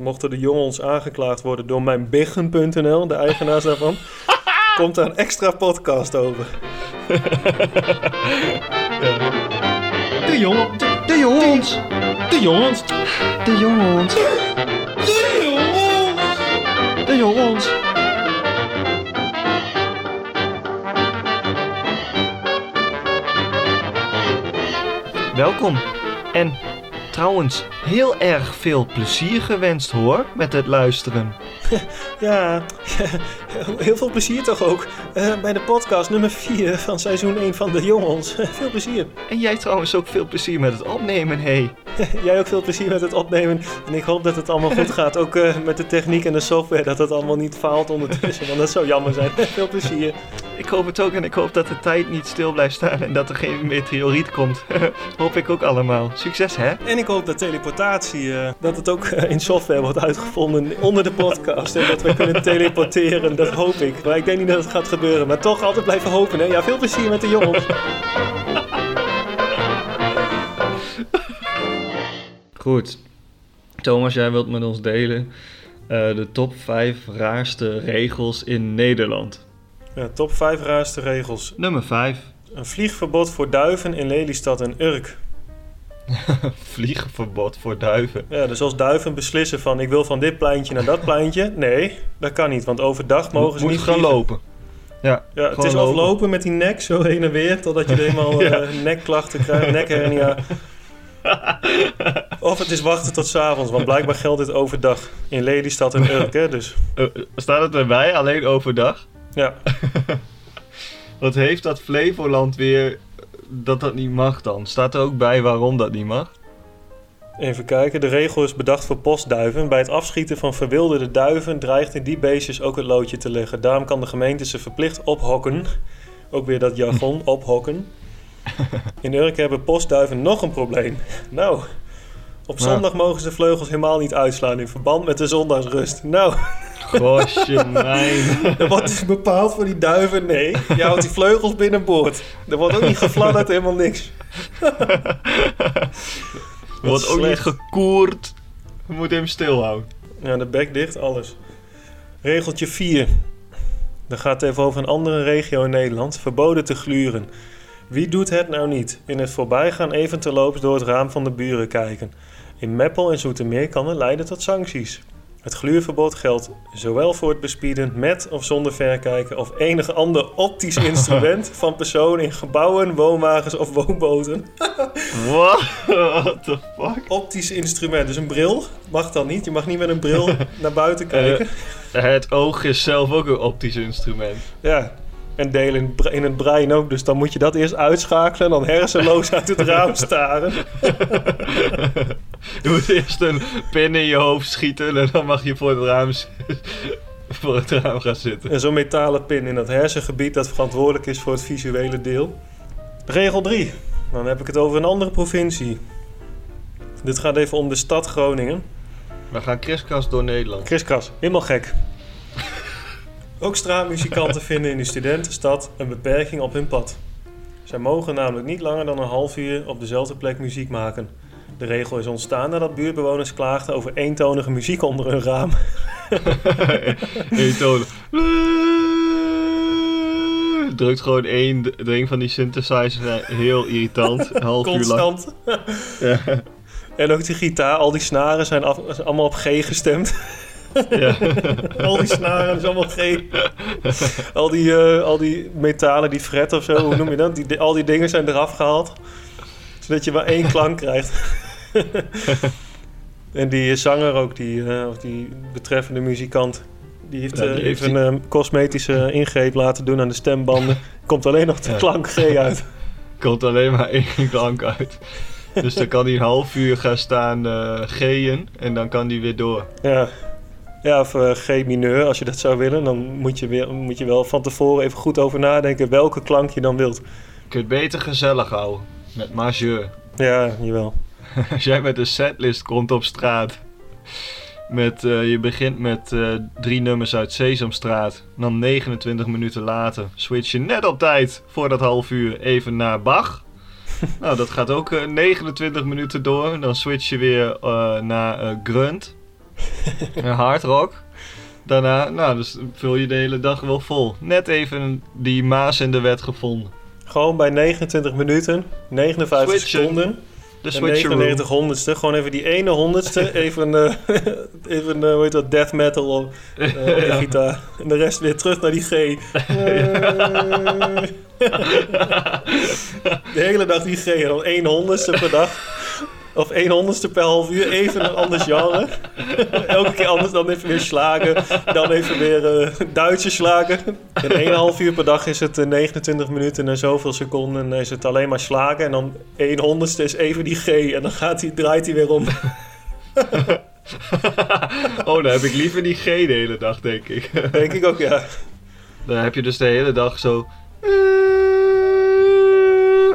Mochten de jongens aangeklaagd worden door mijnbiggen.nl, de eigenaars daarvan, komt daar een extra podcast over. De jongen, de, de jongens, de jongens, de jongens, de jongens, de jongens. Welkom en trouwens heel erg veel plezier gewenst hoor met het luisteren. Ja, heel veel plezier toch ook eh, bij de podcast nummer 4 van seizoen 1 van de jongens. veel plezier. En jij trouwens ook veel plezier met het opnemen, hé. Jij ook veel plezier met het opnemen. En ik hoop dat het allemaal goed gaat. Ook eh, met de techniek en de software. Dat het allemaal niet faalt ondertussen. Want dat zou jammer zijn. veel plezier. Ik hoop het ook en ik hoop dat de tijd niet stil blijft staan en dat er geen meteoriet komt. hoop ik ook allemaal. Succes hè? En ik hoop dat teleportatie, eh, dat het ook eh, in software wordt uitgevonden onder de podcast. En dat we kunnen teleporteren. Dat hoop ik. Maar ik denk niet dat het gaat gebeuren. Maar toch altijd blijven hopen. Hè? Ja, veel plezier met de jongens. Goed. Thomas, jij wilt met ons delen eh, de top 5 raarste regels in Nederland. Ja, top 5 raarste regels. Nummer 5. Een vliegverbod voor duiven in Lelystad en Urk. Vliegverbod voor duiven. Ja, dus als duiven beslissen van ik wil van dit pleintje naar dat pleintje. Nee, dat kan niet, want overdag mogen ze Moet niet gaan vliegen. lopen. Ja, Ja, het is lopen. aflopen met die nek zo heen en weer totdat je helemaal Ja. eh, nekklachten krijgt, nekhernia. Of het is wachten tot 's avonds, want blijkbaar geldt dit overdag in Lelystad en Urk, hè, dus Eh, staat het erbij, alleen overdag? Ja. Wat heeft dat Flevoland weer dat dat niet mag dan? Staat er ook bij waarom dat niet mag? Even kijken, de regel is bedacht voor postduiven. Bij het afschieten van verwilderde duiven dreigt in die beestjes ook het loodje te leggen. Daarom kan de gemeente ze verplicht ophokken. Ook weer dat jargon, ophokken. In Urk hebben postduiven nog een probleem. Nou, op zondag mogen ze vleugels helemaal niet uitslaan in verband met de zondagsrust. Nou, Gosje mijn. er wordt dus bepaald voor die duiven, nee. Je houdt die vleugels binnenboord. Er wordt ook niet gefladderd, helemaal niks. Wordt ook niet gekoerd. We moeten hem stilhouden. Ja, de bek dicht, alles. Regeltje 4. Dan gaat het even over een andere regio in Nederland. Verboden te gluren. Wie doet het nou niet? In het voorbijgaan even terloops door het raam van de buren kijken. In Meppel en Zoetermeer kan het leiden tot sancties. Het gluurverbod geldt zowel voor het bespieden met of zonder verkijken of enig ander optisch instrument van personen in gebouwen, woonwagens of woonboten. What? What the fuck? Optisch instrument, dus een bril mag dan niet. Je mag niet met een bril naar buiten kijken. Het oog is zelf ook een optisch instrument. Ja, en deel in, in het brein ook. Dus dan moet je dat eerst uitschakelen en dan hersenloos uit het raam staren. Je moet eerst een pin in je hoofd schieten en dan mag je voor het raam, voor het raam gaan zitten. En zo'n metalen pin in dat hersengebied dat verantwoordelijk is voor het visuele deel. Regel 3. Dan heb ik het over een andere provincie. Dit gaat even om de stad Groningen. We gaan kriskast door Nederland. Chris Kras, helemaal gek. Ook straatmuzikanten vinden in de studentenstad een beperking op hun pad. Zij mogen namelijk niet langer dan een half uur op dezelfde plek muziek maken. De regel is ontstaan nadat buurtbewoners klaagden over eentonige muziek onder hun raam. Eén toon. Drukt gewoon één ding van die synthesizer. Heel irritant. Half uur lang. Constant. Ja. En ook die gitaar, al die snaren zijn, af- zijn allemaal op G gestemd. Ja. al die snaren zijn allemaal G. al, die, eh, al die metalen, die fret of zo, hoe noem je dat? Die, al die dingen zijn eraf gehaald. Zodat je maar één klank krijgt. en die zanger ook, die, eh, of die betreffende muzikant... Die heeft, Ja, die eh, heeft even een cosmetische ingreep laten doen aan de stembanden. Komt alleen nog de Ja. klank G uit. Komt alleen maar één klank uit. Dus dan kan hij een half uur gaan staan eh G'en en dan kan hij weer door. Ja, ja of eh, G mineur als je dat zou willen. Dan moet je, weer, moet je wel van tevoren even goed over nadenken welke klank je dan wilt. Je kunt beter gezellig houden. Met majeur. Ja, jawel. Als jij met een setlist komt op straat. Met, eh, je begint met eh, drie nummers uit Sesamstraat. Dan 29 minuten later switch je net op tijd voor dat half uur even naar Bach. nou, dat gaat ook eh, 29 minuten door. Dan switch je weer eh, naar eh, Grunt. Hard rock. Daarna, nou, dus vul je de hele dag wel vol. Net even die maas in de wet gevonden. Gewoon bij 29 minuten, 59 Switchen. seconden De en switcheroo. 99 honderdste. Gewoon even die ene honderdste, even, eh, even eh, hoe heet dat, death metal op, eh, op de gitaar. En de rest weer terug naar die G. de hele dag die G, en dan één honderdste per dag. Of één honderdste per half uur, even een ander genre. Elke keer anders, dan even weer slagen. Dan even weer eh Duitse slagen. En één half uur per dag is het eh, 29 minuten en zoveel seconden. En dan is het alleen maar slagen. En dan één honderdste is even die G. En dan gaat hij, draait hij weer om. oh, dan heb ik liever die G de hele dag, denk ik. Denk ik ook, ja. Dan heb je dus de hele dag zo...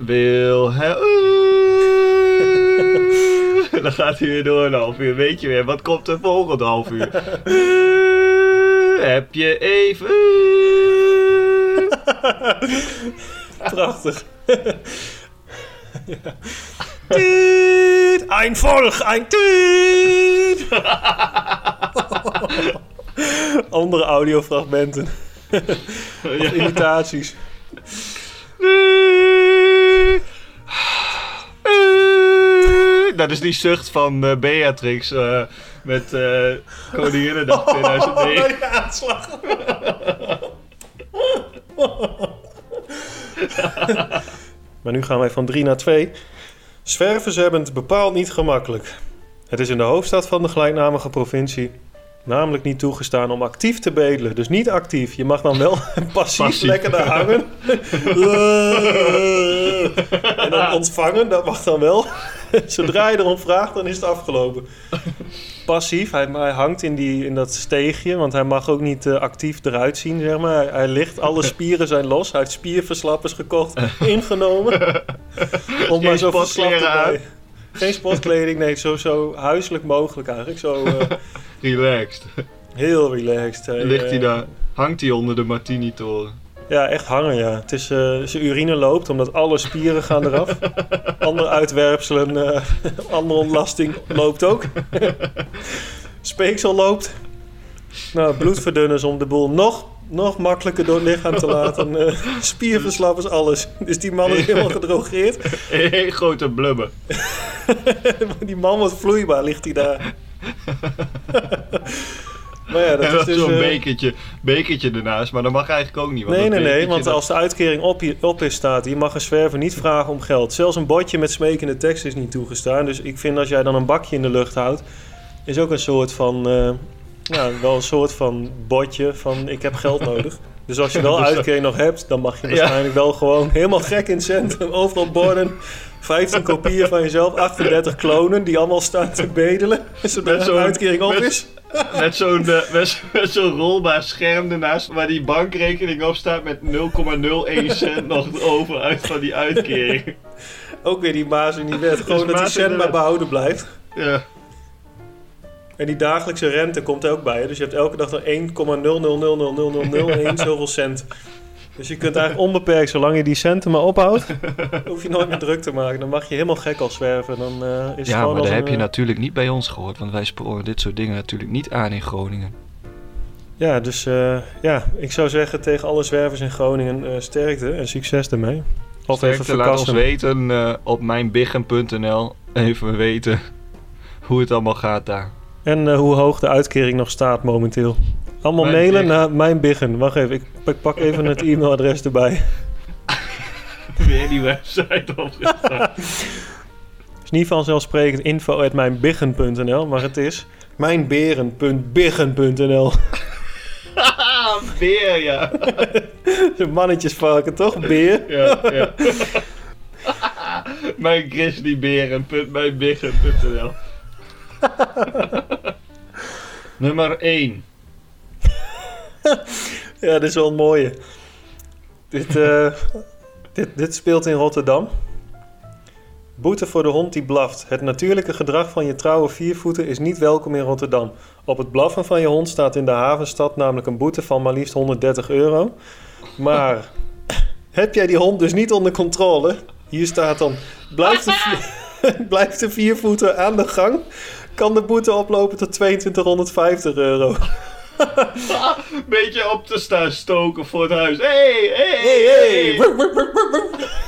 Wilhelm... Dan gaat hij weer door een half uur. Weet je weer, wat komt er volgende half uur? Heb je even... Prachtig. ja. Tuut, Ein Volk, ein. Andere audiofragmenten. Of imitaties. Dat is die zucht van eh, Beatrix eh, met eh Koninginnedag 2009. Ja, aanslag. maar nu gaan wij van 3 naar 2. Zwervers hebben het bepaald niet gemakkelijk. Het is in de hoofdstad van de gelijknamige provincie namelijk niet toegestaan om actief te bedelen. Dus niet actief. Je mag dan wel passief, Passief. lekker daar hangen. en dan ontvangen, dat mag dan wel. Zodra je erom vraagt, dan is het afgelopen. Passief, hij, hij hangt in, die, in dat steegje, want hij mag ook niet eh, actief eruit zien, zeg maar. Hij, hij ligt, alle spieren zijn los. Hij heeft spierverslappers gekocht, ingenomen. Om Geen zo sportkleren te. Geen sportkleding, nee, zo, zo huiselijk mogelijk eigenlijk. Zo eh, Relaxed. heel relaxed. Hij, Ligt hij eh, daar, hangt hij onder de Martini-toren. Ja, echt hangen, ja. Het is, eh, zijn urine loopt, omdat alle spieren gaan eraf. Andere uitwerpselen, eh, andere ontlasting loopt ook. Speeksel loopt. Nou, bloedverdunners om de boel nog, nog makkelijker door het lichaam te laten. eh spierverslappers, alles. Dus die man is helemaal gedrogeerd. Een grote blubber. Die man wordt vloeibaar, ligt hij daar. maar ja, En dat is dan dus... zo'n eh, bekertje, bekertje ernaast, maar dat mag eigenlijk ook niet. Want Nee, nee, nee, want dat- als de uitkering op, op is staat, je mag een zwerver niet vragen om geld. Zelfs een bordje met smekende tekst is niet toegestaan. Dus ik vind als jij dan een bakje in de lucht houdt, is ook een soort van, eh, ja, wel een soort van bordje van ik heb geld nodig. Dus als je wel Dus dat- uitkering nog hebt, dan mag je Ja. waarschijnlijk wel gewoon helemaal gek in het centrum, overal borden. 15 kopieën van jezelf, 38 klonen die allemaal staan te bedelen. De zo'n- uitkering op is. Met zo'n eh, met, zo- rolbaar scherm ernaast waar die bankrekening op staat met 0,01 cent nog over uit van die uitkering. Ook weer die maas in die wet. Gewoon dat die cent maar behouden blijft. Ja. En die dagelijkse rente komt er ook bij. Dus je hebt elke dag nog 1,000000001 zoveel cent. Dus je kunt eigenlijk onbeperkt, zolang je die centen maar ophoudt, hoef je nooit meer druk te maken. Dan mag je helemaal gek al zwerven. Dan eh, is het Ja, maar dat heb een, je eh, natuurlijk niet bij ons gehoord. Want wij sporen dit soort dingen natuurlijk niet aan in Groningen. Ja, dus eh, ja, ik zou zeggen tegen alle zwervers in Groningen eh, sterkte en succes ermee. Of even Sterkte, laat ons weten eh, op mijnbiggen.nl. Even weten hoe het allemaal gaat daar. En eh, hoe hoog de uitkering nog staat momenteel. Allemaal Mijn mailen naar mijn biggen. Wacht even, ik, ik pak even het e-mailadres erbij. Weer die website opgestaan. Het is niet vanzelfsprekend info at mijnbiggen.nl, maar het is mijnberen.biggen.nl. Weer ja. Een mannetjesvarken, toch? Beer. ja, ja. Mijn grizzlyberen.mijnbiggen.nl Nummer 1. Ja, dit is wel een mooie. Dit, eh, dit, dit speelt in Rotterdam. Boete voor de hond die blaft. Het natuurlijke gedrag van je trouwe viervoeten is niet welkom in Rotterdam. Op het blaffen van je hond staat in de havenstad namelijk een boete van maar liefst 130 euro. Maar heb jij die hond dus niet onder controle? Hier staat dan, blijf de, vier, blijf de viervoeter aan de gang kan de boete oplopen tot 2250 euro. Beetje op te staan stoken voor het huis. Hey, hey,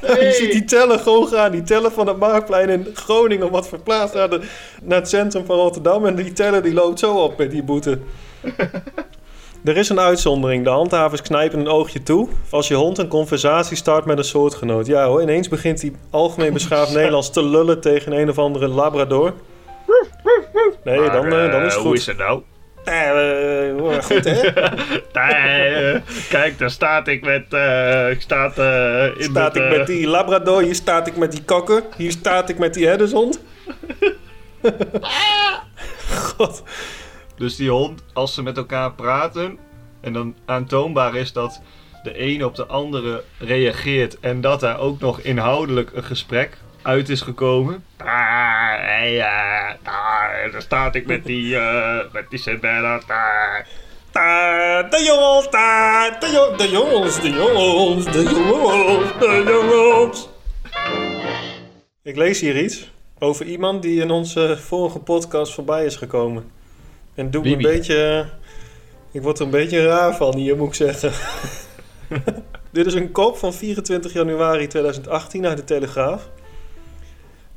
Hey. Je ziet die tellen gewoon gaan. Die tellen van het Marktplein in Groningen wat verplaatst naar, de, naar het centrum van Rotterdam. En die tellen die loopt zo op met die boete. Er is een uitzondering. De handhavers knijpen een oogje toe als je hond een conversatie start met een soortgenoot. Ja hoor, ineens begint hij algemeen beschaafd Nederlands te lullen tegen een of andere labrador. Nee, dan, eh, dan is het Hoe goed. is het nou? Eh, eh, goed hè? Eh, kijk, daar staat ik met... eh, ik staat eh, in Staat het, ik eh, met die labrador, hier staat ik met die kakker, hier staat ik met die herdershond. God. Dus die hond, als ze met elkaar praten... en dan aantoonbaar is dat de een op de andere reageert... en dat daar ook nog inhoudelijk een gesprek uit is gekomen... Daar, hey, eh, daar, daar staat ik met die, eh met die Sint-Bernard, daar... Ta, de jongens, ta, de, jo- de jongens, de jongens, de jongens, de jongens. Ik lees hier iets over iemand die in onze vorige podcast voorbij is gekomen. En doet me een beetje... Ik word er een beetje raar van hier, moet ik zeggen. Dit is een kop van 24 januari 2018 uit de Telegraaf.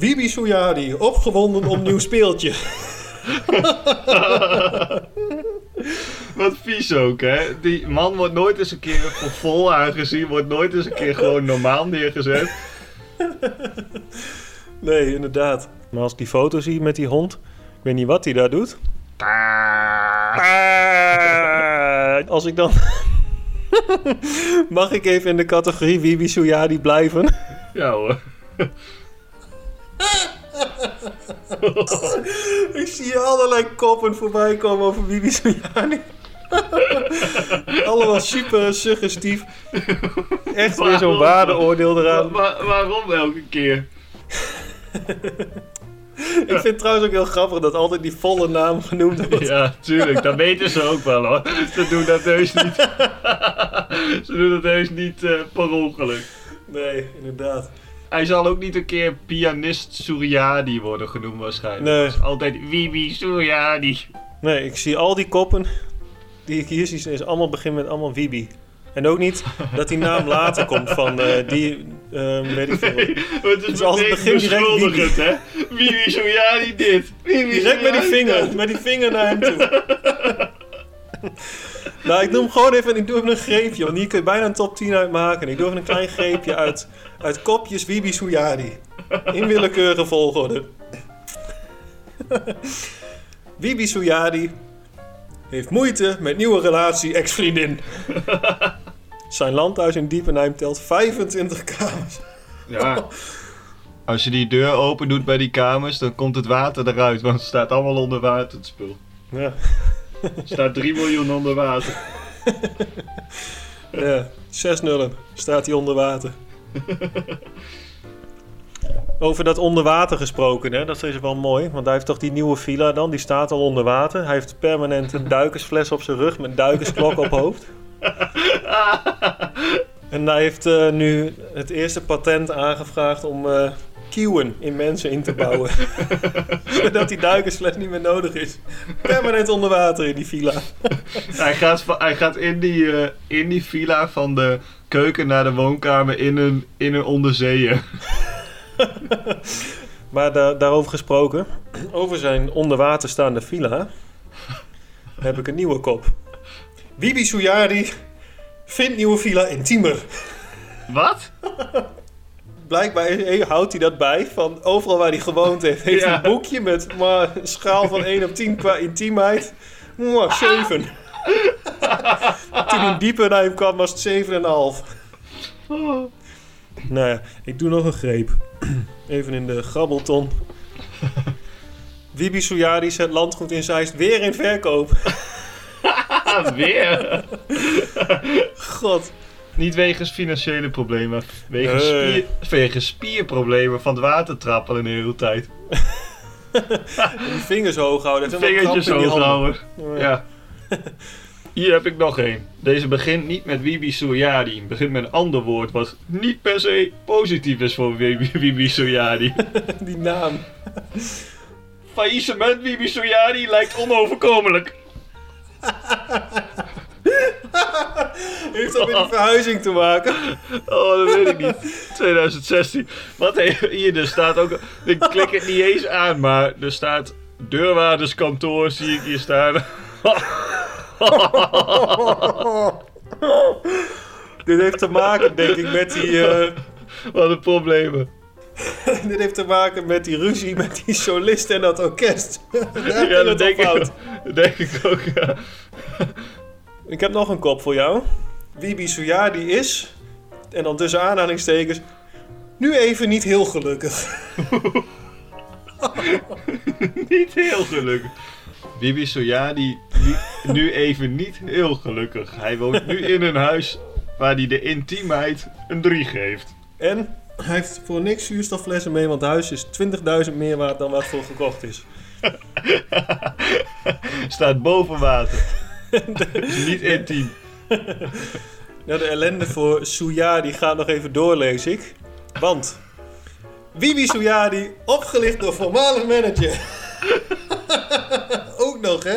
Wibi Souyadi, opgewonden om nieuw speeltje. Wat vies ook, hè? Die man wordt nooit eens een keer voor vol aangezien, wordt nooit eens een keer gewoon normaal neergezet. Nee, inderdaad. Maar als ik die foto zie met die hond, ik weet niet wat hij daar doet. Als ik dan... Mag ik even in de categorie Wibi Souyadi blijven? Ja hoor. ik zie allerlei koppen voorbij komen over Wibi Souyadi. Allemaal super suggestief. Echt weer zo'n waardeoordeel Wa- eraan. wa- waarom elke keer? Ik vind het trouwens ook heel grappig dat altijd die volle naam genoemd wordt. Ja, tuurlijk, dat weten ze ook wel hoor. Ze doen dat heus niet. ze doen dat heus niet eh, per ongeluk. Nee, inderdaad. Hij zal ook niet een keer pianist Suryadi worden genoemd waarschijnlijk. Nee. Het is altijd Wibi Suryadi. Nee, ik zie al die koppen die ik hier zie, is allemaal begin met allemaal Wibi. En ook niet dat die naam later komt van eh, die, eh, weet ik veel. Het is Dus als het direct hè? Wibi Suryadi dit. Wibi Direct met die vinger, met die vinger naar hem toe. nou, ik doe hem gewoon even, ik doe even een greepje, want hier kun je bijna een top 10 uitmaken. Ik doe even een klein greepje uit, uit kopjes Wibi Souyadi. In willekeurige volgorde. Wibi Souyadi heeft moeite met nieuwe relatie ex-vriendin. Zijn landhuis in Diepenheim telt 25 kamers. Ja. Als je die deur open doet bij die kamers, dan komt het water eruit, want het staat allemaal onder water, het spul. Ja, staat 3 miljoen onder water. ja 6 nullen staat hij onder water. Over dat onder water gesproken, hè? dat is wel mooi. Want hij heeft toch die nieuwe villa dan, die staat al onder water. Hij heeft permanent een duikersfles op zijn rug met duikersklok op hoofd. En hij heeft eh, nu het eerste patent aangevraagd om eh kieuwen in mensen in te bouwen. Zodat die duikersfles niet meer nodig is. Permanent onder water in die villa. Hij gaat, hij gaat in, die, eh, in die villa van de keuken naar de woonkamer in een, in een onderzeeër. Maar da- daarover gesproken, over zijn onder water staande villa, heb ik een nieuwe kop. Bibi Souyadi vindt nieuwe villa intiemer. Wat? Blijkbaar houdt hij dat bij. Van overal waar hij gewoond heeft, heeft hij Ja. een boekje met maar een schaal van 1 op 10 qua intiemheid. Mwah, 7. Toen hij in Diepenheim kwam was het 7,5. Oh. Nou ja, ik doe nog een greep. Even in de grabbelton. Wibi Souyadi zet landgoed in Zeist weer in verkoop. Weer? God. Niet wegens financiële problemen, wegens, spier, wegens spierproblemen van het water trappelen de hele tijd. Vingers hoog houden. Vingertjes hoog houden. Ja. Hier heb ik nog één. Deze begint niet met Wibi Soyadi. Het begint met een ander woord wat niet per se positief is voor Wibi, Wibi. Die naam. faillissement Bibi Soyadi lijkt onoverkomelijk. Heeft dat met die verhuizing te maken? Oh, dat weet ik niet. 2016. Wat hier, er staat ook... Ik klik het niet eens aan, maar er staat... Deurwaarderskantoor zie ik hier staan. Dit heeft te maken, denk ik, met die... eh, Wat een problemen. dit heeft te maken met die ruzie met die solist en dat orkest. Ja, dat denk ik, denk ik ook, ja. Ik heb nog een kop voor jou. Bibi Suyadi is, en dan tussen aanhalingstekens, nu even niet heel gelukkig. Niet heel gelukkig. Bibi Soyadi niet- nu even niet heel gelukkig. Hij woont nu in een huis waar hij de intiemheid een 3 geeft. En hij heeft voor niks zuurstofflessen mee, want het huis is 20.000 meer waard dan wat voor gekocht is. Staat boven water. Is niet intiem. Nou, de ellende voor Suyadi gaat nog even door, lees ik. Want Bibi Suyadi, opgelicht door voormalig manager. Ook nog, hè?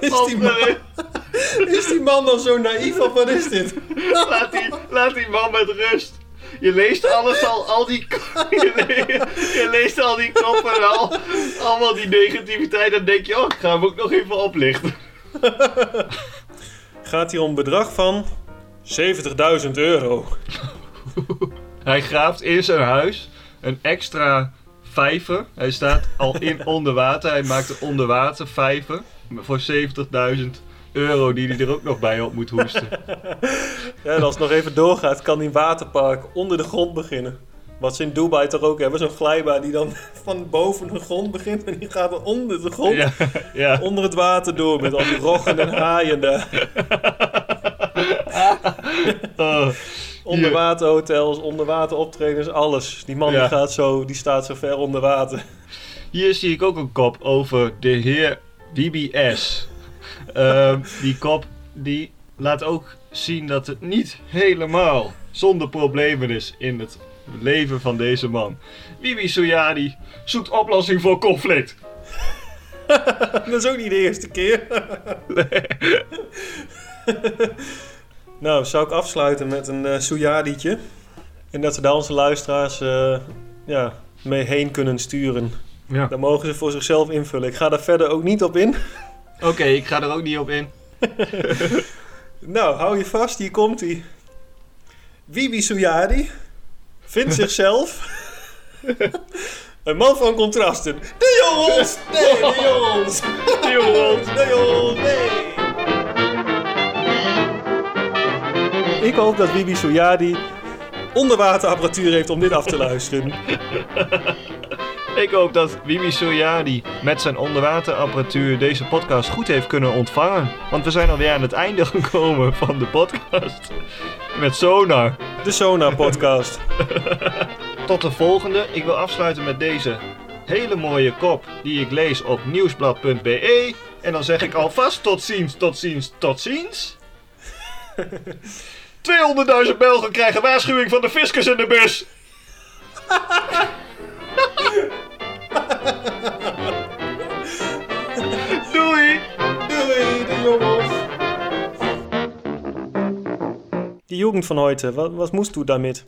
Is die, man, is die man dan zo naïef of wat is dit? Laat die, laat die man met rust. Je leest alles al, al die... Je, le- je leest al die koppen al. Allemaal die negativiteit. Dan denk je, oh, ik ga hem ook nog even oplichten. Gaat hier om een bedrag van 70.000 euro. Hij graaft in zijn huis een extra vijver. Hij staat al in onder water. Hij maakt een onderwater vijver voor 70.000 euro die hij er ook nog bij op moet hoesten. Ja, en als het nog even doorgaat, kan die waterpark onder de grond beginnen. Wat ze in Dubai toch ook hebben, zo'n glijbaan die dan van boven de grond begint en die gaat dan onder de grond, Ja, ja. onder het water door met al die roggen en haaien daar. Oh, Onderwaterhotels, onderwateroptredens, alles. Die man Ja. die gaat zo, die staat zo ver onder water. Hier zie ik ook een kop over de heer BBS. Ehm, die kop die laat ook zien dat het niet helemaal zonder problemen is in het leven van deze man. Bibi Soyadi zoekt oplossing voor conflict. Dat is ook niet de eerste keer. nou, zou ik afsluiten met een uh, Suyadietje. En dat we daar onze luisteraars eh, ja, mee heen kunnen sturen. Ja. Dan mogen ze voor zichzelf invullen. Ik ga daar verder ook niet op in. Oké, ik ga er ook niet op in. Nou, hou je vast, hier komt hij. Bibi Suyadi vindt zichzelf een man van contrasten. De jongens! Nee, de jongens! De jongens! De jongens, nee! Ik hoop dat Bibi Suyadi onderwaterapparatuur heeft om dit af te luisteren. Ik hoop dat Bibi Soyadi met zijn onderwaterapparatuur deze podcast goed heeft kunnen ontvangen. Want we zijn alweer aan het einde gekomen van de podcast. Met Sonar. De Sonar podcast. Tot de volgende. Ik wil afsluiten met deze hele mooie kop die ik lees op nieuwsblad.be. En dan zeg ik alvast tot ziens, tot ziens, tot ziens. 200.000 Belgen krijgen waarschuwing van de fiscus in de bus. Doei! Doei, de jongens! Die Jugend van heute, was, was moest du damit?